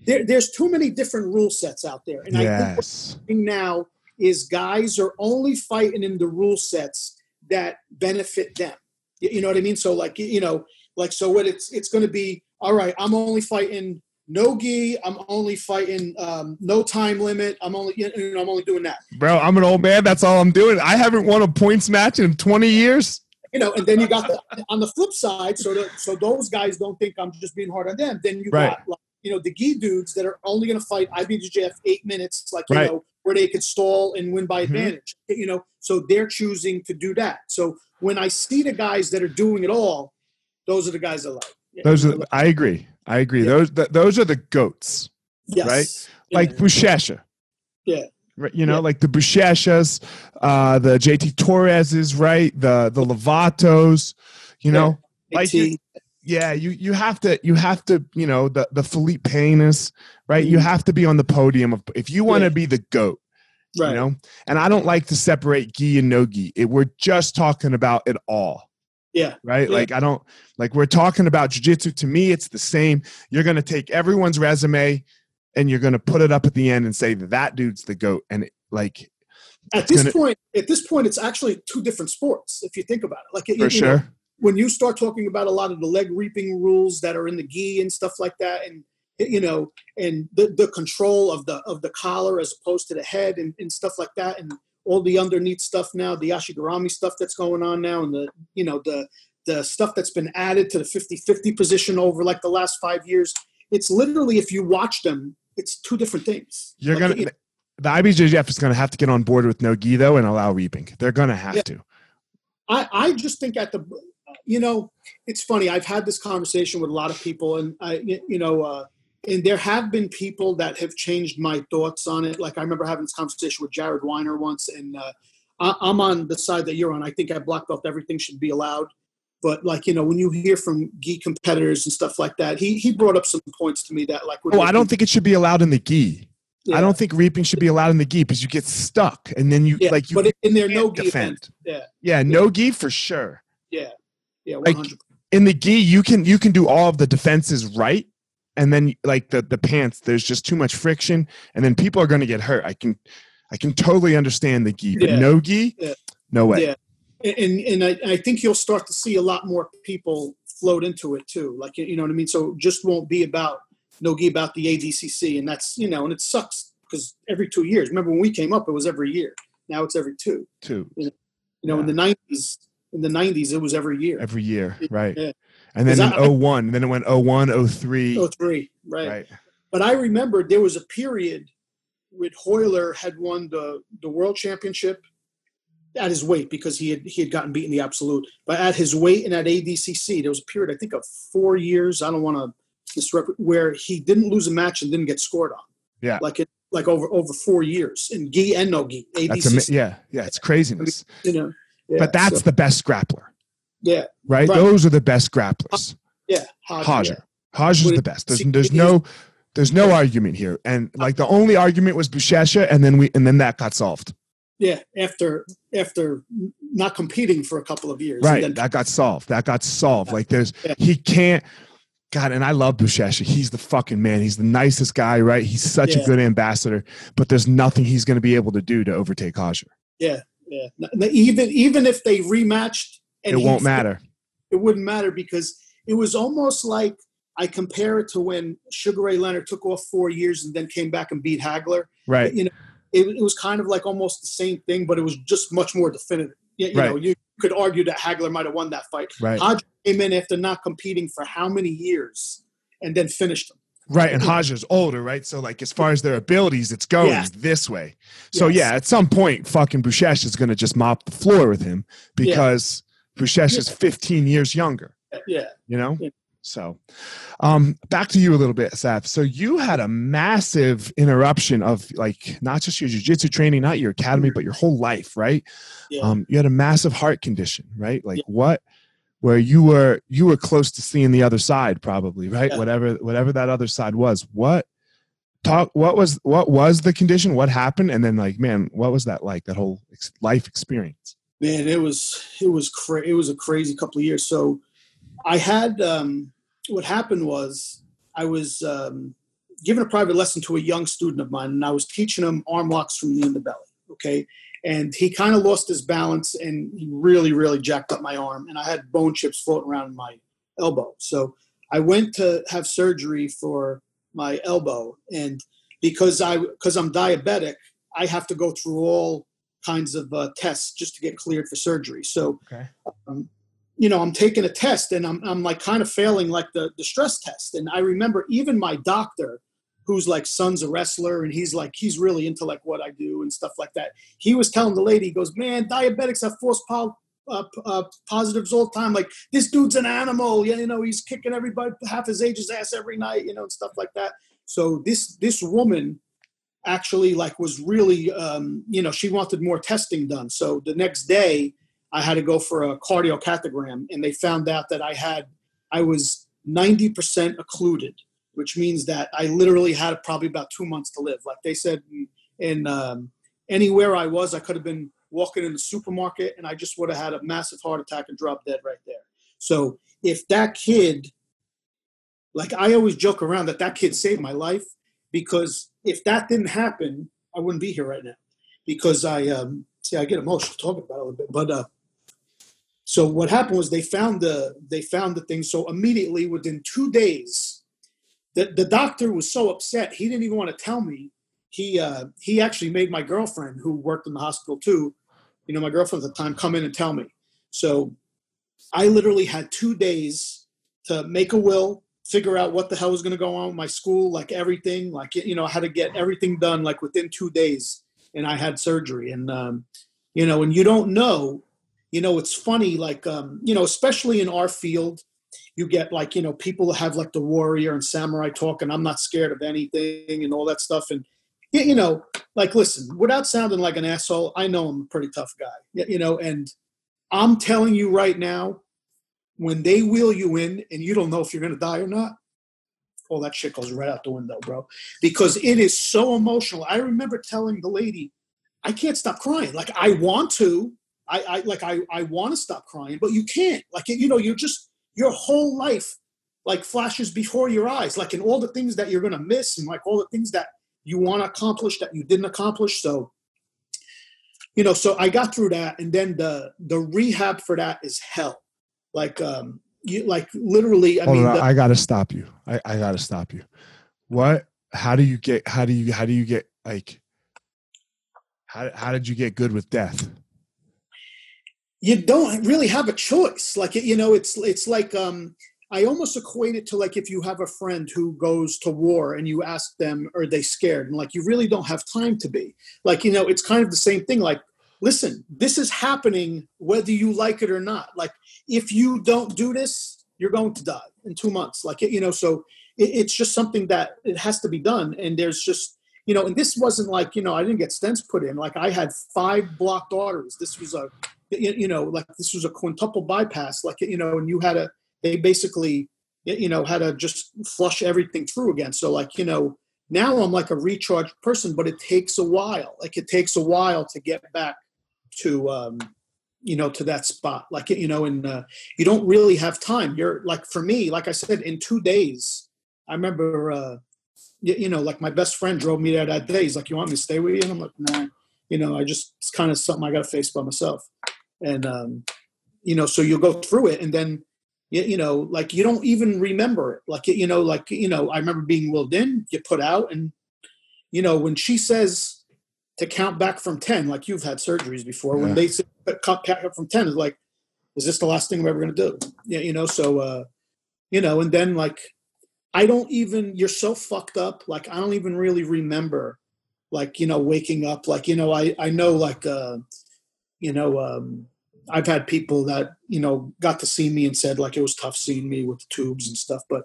There, there's too many different rule sets out there. And yes. I think what's happening now is guys are only fighting in the rule sets that benefit them. You know what I mean? So like you know, like so what it's it's going to be. All right, I'm only fighting no gi. I'm only fighting um, no time limit. I'm only you know, I'm only doing that. Bro, I'm an old man. That's all I'm doing. I haven't won a points match in 20 years. You know, and then you got the, on the flip side, so that so those guys don't think I'm just being hard on them. Then you right. got like, you know, the gi dudes that are only going to fight IBJJF eight minutes, like, you right. know, where they could stall and win by mm-hmm. advantage, you know, so they're choosing to do that. So when I see the guys that are doing it all, those are the guys I like. Those are, I agree. I agree. Yeah. Those, those are the goats, yes. right? Like yeah. Buchecha. Yeah. Right, you know, yeah. like the Buchechas, uh, the JT Torreses, right? The the Lovatos, you know, like yeah, you you have to you have to you know the the Felipe Penas, right? Mm-hmm. You have to be on the podium of if you want to yeah. be the goat, right. you know. And I don't like to separate gi and no gi. It, we're just talking about it all. Yeah. Right. Yeah. Like I don't like we're talking about jujitsu. To me, it's the same. You're gonna take everyone's resume and you're gonna put it up at the end and say that dude's the goat. And it, like at this gonna, point, at this point, it's actually two different sports if you think about it. Like for you sure. Know, when you start talking about a lot of the leg reaping rules that are in the gi and stuff like that, and you know, and the, the control of the of the collar as opposed to the head and, and stuff like that, and all the underneath stuff now, the Ashigarami stuff that's going on now, and the you know the the stuff that's been added to the 50-50 position over like the last five years. It's literally if you watch them, it's two different things. You're like, gonna. the IBJJF is going to have to get on board with no gi though and allow reaping. They're going to have yeah. to. I, I just think at the you know, it's funny. I've had this conversation with a lot of people, and I, you know, uh, and there have been people that have changed my thoughts on it. Like I remember having this conversation with Jared Weiner once, and uh, I, I'm on the side that you're on. I think at black belt everything should be allowed, but like you know, when you hear from gi competitors and stuff like that, he he brought up some points to me that like. Oh, I don't think it should be allowed in the gi. Yeah. I don't think reaping should be allowed in the gi because you get stuck and then you yeah, like you. But in there, no gi defend. Yeah. yeah, no gi for sure. Yeah. Yeah, 100%. like in the gi, you can you can do all of the defenses right, and then like the the pants, there's just too much friction, and then people are going to get hurt. I can I can totally understand the gi, but yeah. no gi, yeah. no way. Yeah, and and I, I think you'll start to see a lot more people float into it too. Like you know what I mean. So just won't be about no gi about the ADCC, and that's you know, and it sucks because every two years. Remember when we came up, it was every year. Now it's every two. Two. You know, yeah. in the nineties, in the 90s it was every year every year right yeah. And then in I, 01 then it went 01 03 03 right. right but i remember there was a period with Royler had won the the world championship at his weight because he had he had gotten beaten the absolute. But at his weight and at ADCC, there was a period I think of four years. I don't want to disrep- where he didn't lose a match and didn't get scored on. Yeah. like it like over over four years in gi and no gi. That's ADCC, ama- yeah, yeah, it's craziness. you know. Yeah, but that's so- the best grappler, yeah, right? Right. Those are the best grapplers. yeah. Roger, Roger. Roger's Would the best. There's, there's no there's no argument here. And uh, like the only argument was Buchecha, and then we and then that got solved. Yeah, after after not competing for a couple of years, Right. And then, That got solved. That got solved. Like there's Yeah. he can't God, and I love Buchecha. He's the fucking man. He's the nicest guy, right? He's such a good ambassador, but there's nothing he's going to be able to do to overtake Roger. yeah, yeah. Even even if they rematched, It won't matter. It wouldn't matter because it was almost like I compare it to when Sugar Ray Leonard took off four years and then came back and beat Hagler. Right. You know, it, it was kind of like almost the same thing, but it was just much more definitive. You, you know, you could argue that Hagler might have won that fight. Right. Roger came in after not competing for how many years and then finished him. Right, and Roger's older, right? So, like, as far as their abilities, it's going Yeah. this way. So, Yes. yeah, at some point, fucking Bushesh is going to just mop the floor with him because Bushesh is 15 years younger. Yeah. You know. Yeah. So, um, back to you a little bit, Seth. So you had a massive interruption of like not just your jujitsu training, not your academy, but your whole life, right? Yeah. Um, you had a massive heart condition, right? Like Yeah. what? Where you were you were close to seeing the other side, probably, right? Yeah. Whatever whatever that other side was. What talk? What was what was the condition? What happened? And then like, man, what was that like? That whole life experience. Man it was it was cra- it was a crazy couple of years. So i had um, what happened was i was um, given a private lesson to a young student of mine and i was teaching him arm locks from the underbelly okay? And he kind of lost his balance and he really really jacked up my arm and i had bone chips floating around in my elbow. So i went to have surgery for my elbow and because i because i'm diabetic i have to go through all kinds of uh, tests just to get cleared for surgery. So, Okay. um, you know, I'm taking a test and I'm, I'm like kind of failing like the, the stress test. And I remember even my doctor, who's like son's a wrestler and he's like, he's really into like what I do and stuff like that. He was telling the lady, he goes, man, diabetics have false po- uh, uh, positives all the time. Like this dude's an animal. Yeah, you know, he's kicking everybody half his age's ass every night, you know, and stuff like that. So this, this woman, actually like was really um, you know she wanted more testing done. So the next day i had to go for a cardiocatogram and they found out that i had i was 90% occluded which means that i literally had probably about two months to live. Like they said in um, anywhere i was i could have been walking in the supermarket and i just would have had a massive heart attack and dropped dead right there. So if that kid like i always joke around that that kid saved my life because if that didn't happen, I wouldn't be here right now. Because I um, see, I get emotional talking about it a little bit. But uh, so what happened was they found the they found the thing. So immediately, within two days, the the doctor was so upset he didn't even want to tell me. He uh, he actually made my girlfriend, who worked in the hospital too, you know, my girlfriend at the time, come in and tell me. So I literally had two days to make a will, figure out what the hell was going to go on with my school, like everything, like you know, I had to get everything done like within two days, and I had surgery, and um, you know, and you don't know, you know, it's funny, like um, you know, especially in our field, you get like you know, people have like the warrior and samurai talk, and I'm not scared of anything and all that stuff, and you know, like listen, without sounding like an asshole, I know I'm a pretty tough guy, you know, and I'm telling you right now, when they wheel you in and you don't know if you're going to die or not, all that shit goes right out the window, bro. Because it is so emotional. I remember telling the lady, I can't stop crying. Like I want to, I, I like I, I want to stop crying, but you can't. Like you know, you're just your whole life like flashes before your eyes, like in all the things that you're gonna miss and like all the things that you want to accomplish that you didn't accomplish. So you know, so I got through that, and then the the rehab for that is hell. Like um, you like literally. I Hold mean, on, the- I gotta stop you. I, I gotta stop you. What? How do you get? How do you? How do you get like? How how did you get good with death? you don't really have a choice. Like you know, it's it's like um, I almost equate it to like if you have a friend who goes to war and you ask them, are they scared? And like you really don't have time to be. Like you know, it's kind of the same thing. Like listen, this is happening whether you like it or not. Like, if you don't do this, you're going to die in two months. Like, you know, so it, it's just something that it has to be done. And there's just, you know, and this wasn't like, you know, I didn't get stents put in. Like, I had five blocked arteries. This was a, you know, like this was a quintuple bypass. Like, you know, and you had a, they basically, you know, had to just flush everything through again. So, like, you know, now I'm like a recharged person, but it takes a while. Like, it takes a while to get back to um, you know to that spot. Like you know and uh, you don't really have time. You're like for me like i said in two days i remember uh, you, you, know like my best friend drove me there that day. He's like you want me to stay with you? And i'm like nah. You know i just it's kind of something i got to face by myself. And um, you know so you'll go through it and then you, you know like you don't even remember it. Like you know like you know i remember being willed in you put out and you know when she says to count back from 10 like you've had surgeries before yeah. when they say count back from 10 is like is this the last thing we're ever going to do yeah you know so uh you know and then like i don't even you're so fucked up like i don't even really remember like you know waking up like you know i i know like uh you know um i've had people that you know got to see me and said like it was tough seeing me with the tubes and stuff but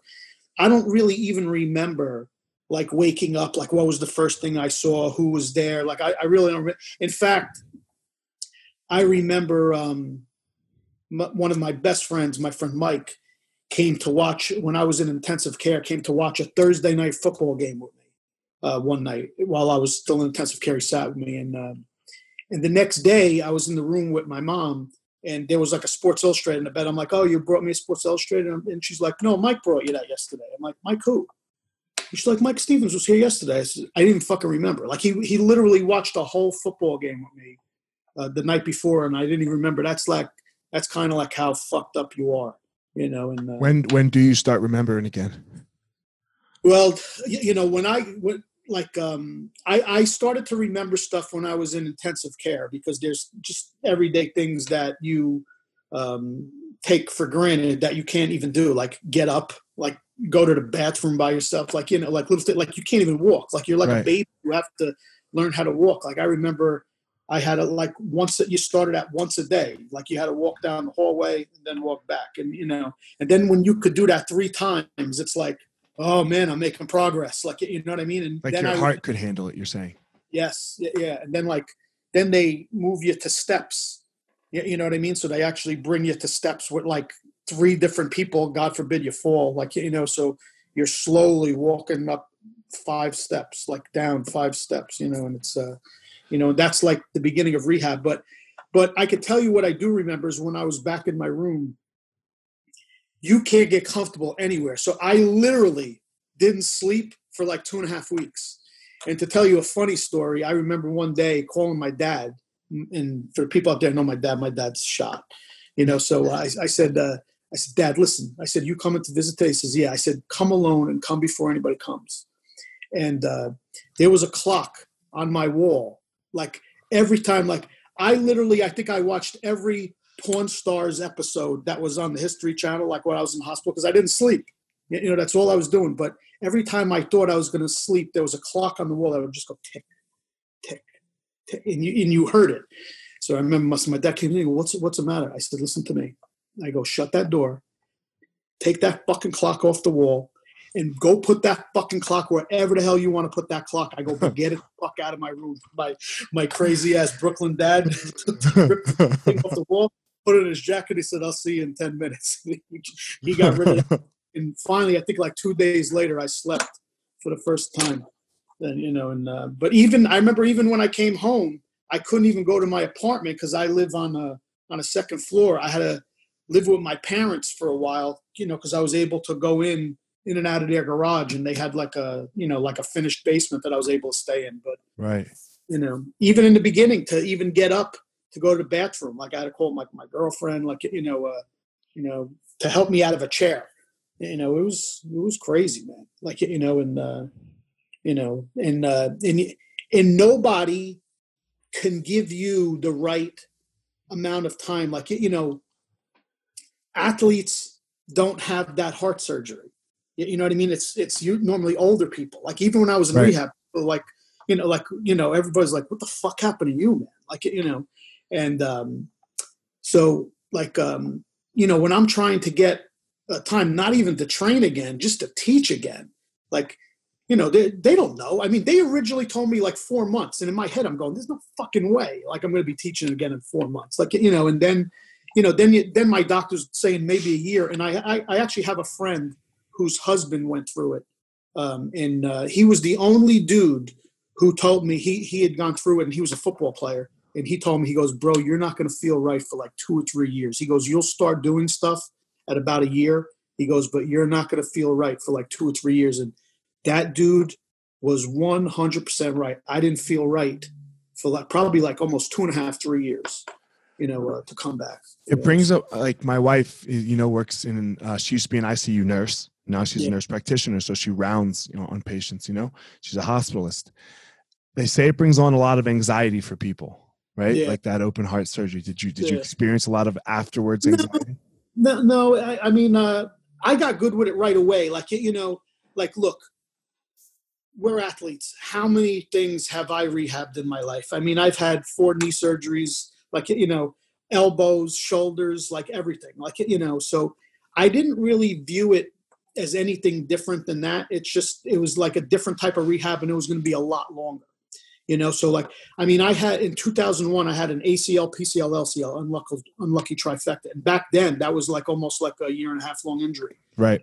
i don't really even remember like waking up, like what was the first thing I saw, who was there. Like I, I really don't. Re- in fact, I remember um, m- one of my best friends, my friend Mike, came to watch when I was in intensive care. Came to watch a Thursday night football game with me uh, one night while I was still in intensive care. He sat with me, and um, and the next day I was in the room with my mom, and there was like a Sports Illustrated in the bed. I'm like, "Oh, you brought me a Sports Illustrated," and she's like, "No, Mike brought you that yesterday." I'm like, "Mike who?" She's like, Mike Stevens was here yesterday. I, said, I didn't fucking remember. Like he he literally watched a whole football game with me uh, the night before, and I didn't even remember. That's like that's kind of like how fucked up you are, you know. And uh, when when do you start remembering again? Well, you know, when I when, like um, I, I started to remember stuff when I was in intensive care because there's just everyday things that you um, take for granted that you can't even do, like get up, like go to the bathroom by yourself, like you know, like little like you can't even walk, like you're like right. a baby. You have to learn how to walk. Like I remember, I had a like once that you started at once a day, like you had to walk down the hallway and then walk back, and you know, and then when you could do that three times, it's like, oh man, I'm making progress. Like you know what I mean? And like then your I, heart could handle it. You're saying? Yes, yeah, and then like then they move you to steps. You know what I mean? So they actually bring you to steps with like three different people, God forbid you fall, like, you know, so you're slowly walking up five steps, like down five steps, you know, and it's, uh, you know, that's like the beginning of rehab. But, but I could tell you what I do remember is when I was back in my room, you can't get comfortable anywhere. So I literally didn't sleep for like two and a half weeks. And to tell you a funny story, I remember one day calling my dad, and for people out there know my dad, my dad's shot, you know. So I, I said, uh, I said, Dad, listen. I said, you coming to visit today? He says, Yeah. I said, come alone and come before anybody comes. And uh, there was a clock on my wall. Like every time, like I literally, I think I watched every Pawn Stars episode that was on the History Channel, like when I was in hospital, because I didn't sleep. You know, that's all I was doing. But every time I thought I was going to sleep, there was a clock on the wall that would just go tick, tick, tick, and you and you heard it. So I remember my dad came in. What's what's the matter? I said, listen to me. I go, shut that door, take that fucking clock off the wall, and go put that fucking clock wherever the hell you want to put that clock. I go, get it fuck out of my room. My my crazy ass Brooklyn dad took the off the wall, put it in his jacket. He said, I'll see you in 10 minutes. he got rid of it. And finally, I think like two days later, I slept for the first time. And, you know, and, uh, but even, I remember even when I came home, I couldn't even go to my apartment because I live on a, on a second floor. I had to live with my parents for a while, you know, because I was able to go in in and out of their garage, and they had like a you know like a finished basement that I was able to stay in. But right, you know, even in the beginning, to even get up to go to the bathroom, like I had to call my my girlfriend, like you know, uh, you know, to help me out of a chair. You know, it was it was crazy, man. Like you know, and uh, you know, and uh, and and nobody can give you the right amount of time. Like you know, athletes don't have that heart surgery. You know what I mean? It's it's you normally older people. Like even when I was in right. rehab, like you know, like you know, everybody's like, "What the fuck happened to you, man?" Like you know, and um, so like um, you know when I'm trying to get a time, not even to train again, just to teach again, like you know they, they don't know i mean they originally told me like four months and in my head i'm going there's no fucking way like i'm going to be teaching again in four months like you know and then you know then then my doctor's saying maybe a year and I, I, I actually have a friend whose husband went through it um, and uh, he was the only dude who told me he he had gone through it and he was a football player and he told me he goes bro you're not going to feel right for like two or three years. He goes you'll start doing stuff at about a year. He goes but you're not going to feel right for like two or three years and that dude was 100% right. I didn't feel right for like probably like almost two and a half, three years, you know, uh, to come back. It brings up like my wife, you know, works in, uh, she used to be an ICU nurse. Now she's yeah. a nurse practitioner. So she rounds, you know, on patients, you know, she's a hospitalist. They say it brings on a lot of anxiety for people, right? Yeah. Like that open heart surgery. Did you, did yeah. you experience a lot of afterwards anxiety? No, no, no I, I mean, uh, I got good with it right away. Like, you know, like, look, we're athletes. How many things have I rehabbed in my life? I mean, I've had four knee surgeries, like, you know, elbows, shoulders, like everything, like, you know, so I didn't really view it as anything different than that. It's just, it was like a different type of rehab and it was going to be a lot longer, you know? So, like, I mean, I had in 2001, I had an ACL, PCL, LCL, unlucky, unlucky trifecta. And back then, that was like almost like a year and a half long injury. Right.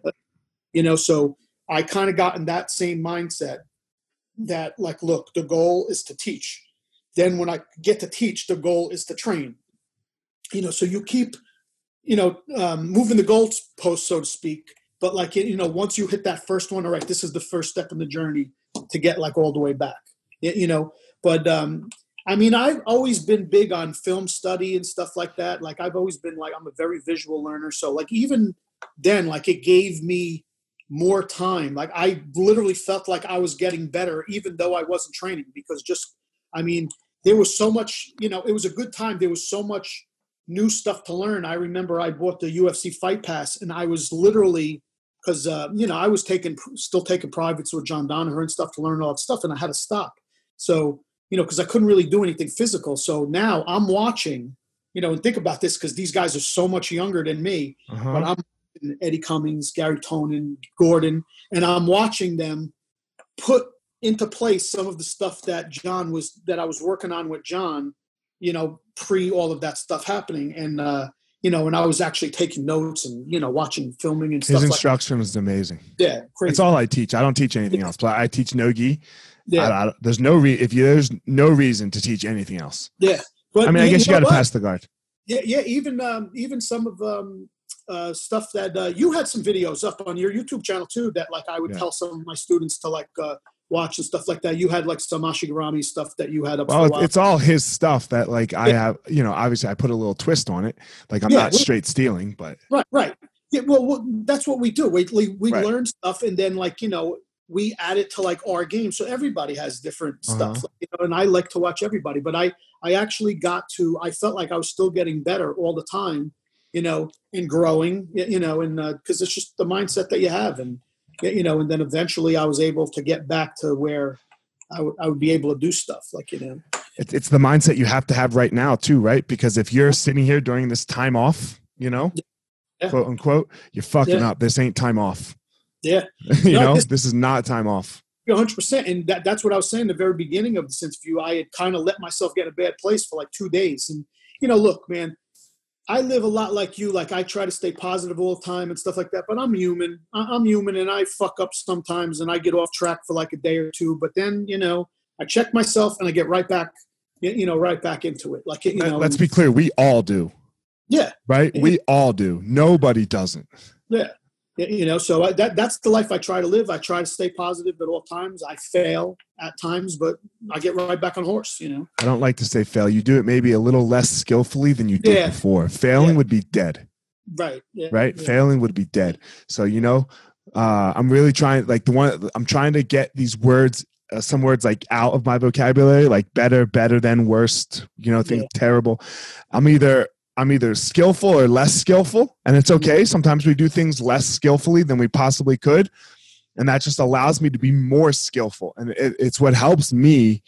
You know, so I kind of got in that same mindset that like, look, the goal is to teach. Then when I get to teach, the goal is to train. You know, so you keep, you know, um, moving the goalpost, so to speak. But like, you know, once you hit that first one, all right, this is the first step in the journey to get like all the way back. You know, but um, I mean, I've always been big on film study and stuff like that. Like, I've always been like, I'm a very visual learner. So, like, even then, like, it gave me more time. Like I literally felt like I was getting better, even though I wasn't training, because just, I mean, there was so much, you know, it was a good time. There was so much new stuff to learn. I remember I bought the UFC Fight Pass, and I was literally, because uh, you know, I was taking, still taking privates with John Danaher and stuff to learn all that stuff, and I had to stop. So, you know, because I couldn't really do anything physical. So now I'm watching, you know, and think about this because these guys are so much younger than me, uh-huh. but I'm Eddie Cummings, Gary Tonon, Gordon, and I'm watching them put into place some of the stuff that John was that I was working on with John, you know, pre all of that stuff happening, and uh, you know, and I was actually taking notes and you know watching filming and stuff. His instruction like is amazing. Yeah, crazy. It's all I teach. I don't teach anything else, but I teach nogi. Yeah, I, I, there's no re- if you there's no reason to teach anything else. Yeah, but I mean, I guess you got to pass the guard. Yeah, yeah. Even um, even some of um, uh, stuff that uh, you had some videos up on your YouTube channel too that like I would yeah. tell some of my students to like uh, watch and stuff like that. You had like some Ashigarami stuff that you had up. Well, it's all his stuff that like I have. You know, obviously I put a little twist on it. Like I'm yeah, not straight stealing, but right, right. Yeah, well, well that's what we do. We we, we right. learn stuff and then like you know we add it to like our game. So everybody has different uh-huh. stuff, you know, and I like to watch everybody. But I I actually got to I felt like I was still getting better all the time you know, and growing, you know, and because uh, it's just the mindset that you have, and you know, and then eventually I was able to get back to where I, w- I would be able to do stuff like you know. It's the mindset you have to have right now too, right? Because if you're sitting here during this time off, you know, yeah. quote unquote, you're fucking yeah. up. This ain't time off. Yeah, you no, know, this, this is not time off. 100% and that, that's what i was saying the very beginning of this interview i had kind of let myself get in a bad place for like two days and you know look man I live a lot like you. Like I try to stay positive all the time and stuff like that. But I'm human. I'm human, and I fuck up sometimes, and I get off track for like a day or two. But then, you know, I check myself, and I get right back, you know, right back into it. Like you know. Let's be clear. We all do. Yeah. Right. We all do. Nobody doesn't. Yeah you know so I, that that's the life i try to live. I try to stay positive at all times. I fail at times but i get right back on horse you know? I don't like to say fail. You do it maybe a little less skillfully than you did yeah. before. Failing yeah. would be dead. Right yeah. right? failing would be dead. So you know uh i'm really trying like the one i'm trying to get these words uh, some words like out of my vocabulary like better better than worst you know think terrible. I'm either I'm either skillful or less skillful, and it's okay. Sometimes we do things less skillfully than we possibly could, and that just allows me to be more skillful, and it, it's what helps me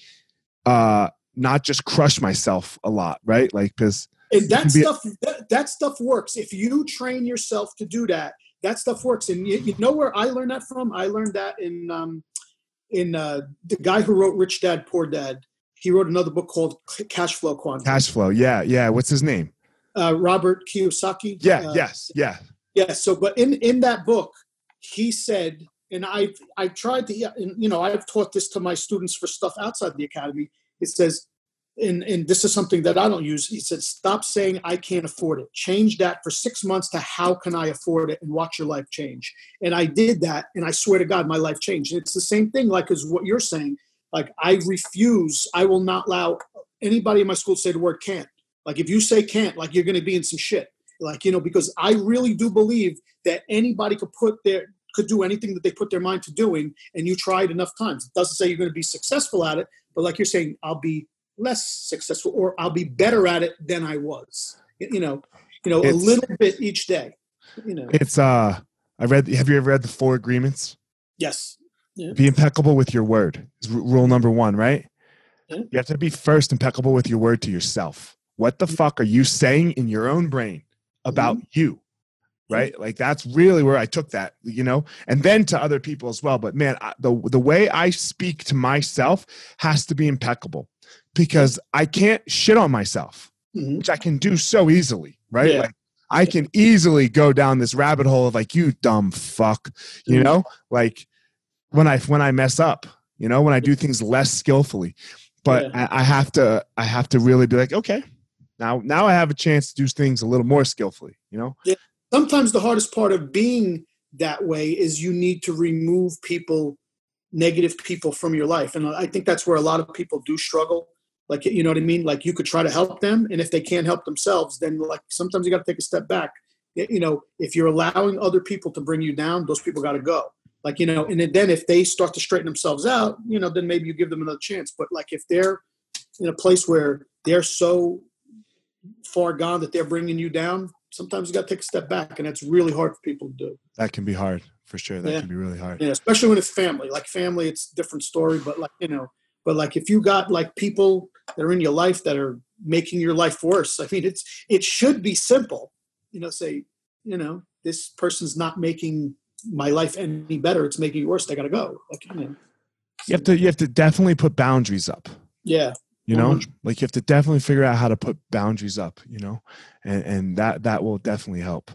uh, not just crush myself a lot, right? Like because that be- stuff that, that stuff works if you train yourself to do that that stuff works and you, you know where i learned that from i learned that in um in uh the guy who wrote rich dad poor dad he wrote another book called cash flow quantum cash flow. Yeah, yeah. What's his name? Uh, robert kiyosaki? Yeah, uh, yes, yeah. yeah so but in in that book he said and i i tried to and, you know i've taught this to my students for stuff outside the academy. It says and and this is something that i don't use. He said stop saying i can't afford it. Change that for six months to how can i afford it and watch your life change. And i did that and i swear to god my life changed. And it's the same thing like as what you're saying. Like i refuse i will not allow anybody in my school to say the word can't like if you say can't like you're going to be in some shit like you know because i really do believe that anybody could put their could do anything that they put their mind to doing and you try it enough times it doesn't say you're going to be successful at it but like you're saying i'll be less successful or i'll be better at it than i was you know you know a little bit each day you know It's uh, I read. Have you ever read the Four Agreements? yes Be impeccable with your word. Is rule number one, right? Yeah. You have to be first impeccable with your word to yourself. What the fuck are you saying in your own brain about you? Right? Like that's really where I took that, you know, and then to other people as well. But man, I, the the way I speak to myself has to be impeccable because I can't shit on myself Mhm. which I can do so easily, right? Yeah. Like I can easily go down this rabbit hole of like you dumb fuck, you Mhm. know? Like when I when I mess up, you know, when I do things less skillfully. But I, I have to I have to really be like, okay, now now I have a chance to do things a little more skillfully, you know? yeah. sometimes the hardest part of being that way is you need to remove people negative people from your life. And i think that's where a lot of people do struggle. Like you know what i mean? Like you could try to help them and if they can't help themselves then like sometimes you got to take a step back. You know if you're allowing other people to bring you down those people got to go. Like you know and then if they start to straighten themselves out you know then maybe you give them another chance. But like if they're in a place where they're so far gone that they're bringing you down sometimes you got to take a step back and that's really hard for people to do That can be hard for sure. That Yeah. can be really hard. yeah especially when it's family like family it's a different story but like you know but like if you got like people that are in your life that are making your life worse i mean it's it should be simple you know say you know this person's not making my life any better it's making it worse they gotta go like you know You have to you have to definitely put boundaries up. yeah you know 100. like you have to definitely figure out how to put boundaries up you know and and that that will definitely help.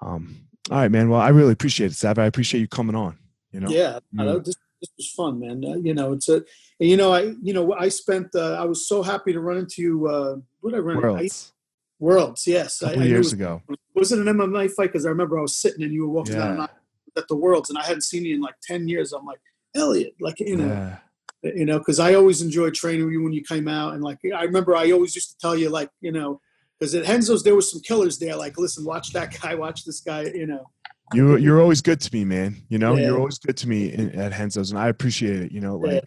Um all right man. Well i really appreciate it sav. I appreciate you coming on you know? Yeah. Mm. know, this, this was fun man. Uh, you know it's a you know i you know i spent uh, i was so happy to run into you uh what i run? I- worlds. Worlds yes. A couple I years was, ago. Was it an mma fight? Because i remember i was sitting and you were walking down yeah. I, at the worlds and i hadn't seen you in like 10 years. I'm like elliot like you know. Yeah you know because i always enjoyed training you when you came out and like i remember i always used to tell you like you know because at Renzo's there was some killers there like listen watch that guy watch this guy you know. You you're always good to me man you know? Yeah. you're always good to me in, at Renzo's and i appreciate it you know like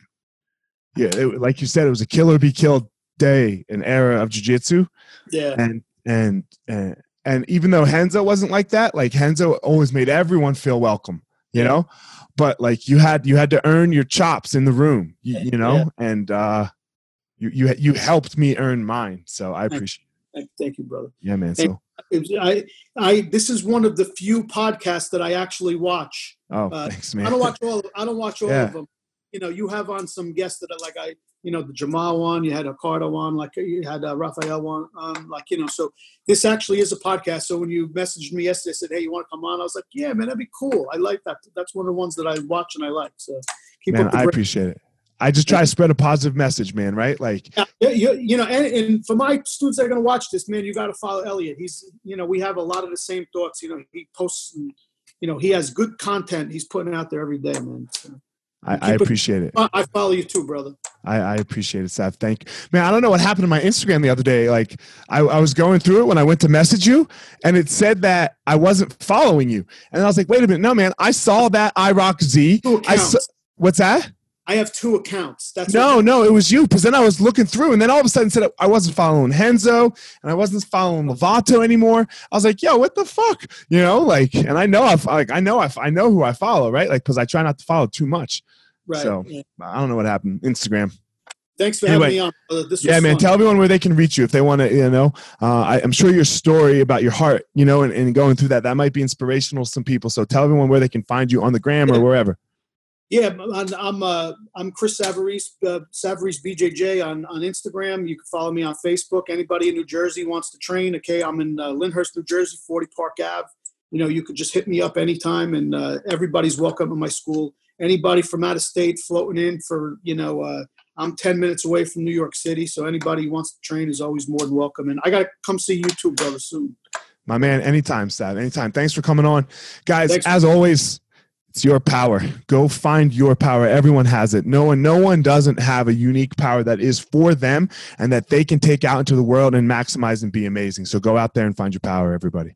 yeah, it, like you said it was a killer be killed day an era of jiu-jitsu. Yeah. And and and and even though Renzo wasn't like that, like Renzo always made everyone feel welcome, you know. But like you had you had to earn your chops in the room, you, you know, and uh, you you you helped me earn mine, so I appreciate. thank, thank you brother Yeah, man. So it i i this is one of the few podcasts that i actually watch oh, uh, thanks, man. I don't watch all. I don't watch all Yeah. of them. You know, you have on some guests that are like I, you know, the Jamal one. You had a Carter one. Like you had a Raphael one. Um, like you know, so this actually is a podcast. So when you messaged me yesterday, said, "Hey, you want to come on?" I was like, "Yeah, man, that'd be cool. I like that. That's one of the ones that I watch and I like." So keep man, up I appreciate it. I just try to spread a positive message, man. Right? Like, Yeah, you, you know, and, and for my students that are going to watch this, man, you got to follow Elliot. He's, you know, we have a lot of the same thoughts. You know, he posts, and, you know, he has good content. He's putting out there every day, man. So, I, I it- appreciate it. I I follow you too, brother. I, I appreciate it, Seth. Thank you. Man, I don't know what happened to my Instagram the other day. Like I, I was going through it when I went to message you and it said that I wasn't following you. And I was like, wait a minute. No, man, I saw that IROC Z. Two I saw, what's that? I have two accounts. That's No, no, it was you. Because then I was looking through and then all of a sudden it said I wasn't following Renzo and I wasn't following Lovato anymore. I was like, yo, what the fuck? You know, like, and I know I like, I know I, I know who I follow, right? Like, because I try not to follow too much. Right. so- yeah. I don't know what happened. Instagram. Thanks for Anyway, having me on. brother. This was Yeah, man. fun. Tell everyone where they can reach you if they want to. You know, uh, I, I'm sure your story about your heart, you know, and, and going through that that might be inspirational to some people. So tell everyone where they can find you on the gram or wherever. Yeah, I'm I'm, uh, I'm Chris Savarese, uh, Savarese BJJ on, on Instagram. You can follow me on Facebook. Anybody in New Jersey wants to train, okay, I'm in uh, Lyndhurst, New Jersey, 40 Park Ave. You know, you could just hit me up anytime, and uh, everybody's welcome in my school. Anybody from out of state floating in for, you know, uh, I'm 10 minutes away from New York City, so anybody who wants to train is always more than welcome. And I got to come see you too, brother, soon. My man, anytime, Sav. Anytime. Thanks for coming on, guys. Thanks. As always, it's your power. Go find your power. Everyone has it. No one, no one doesn't have a unique power that is for them and that they can take out into the world and maximize and be amazing. So go out there and find your power, everybody.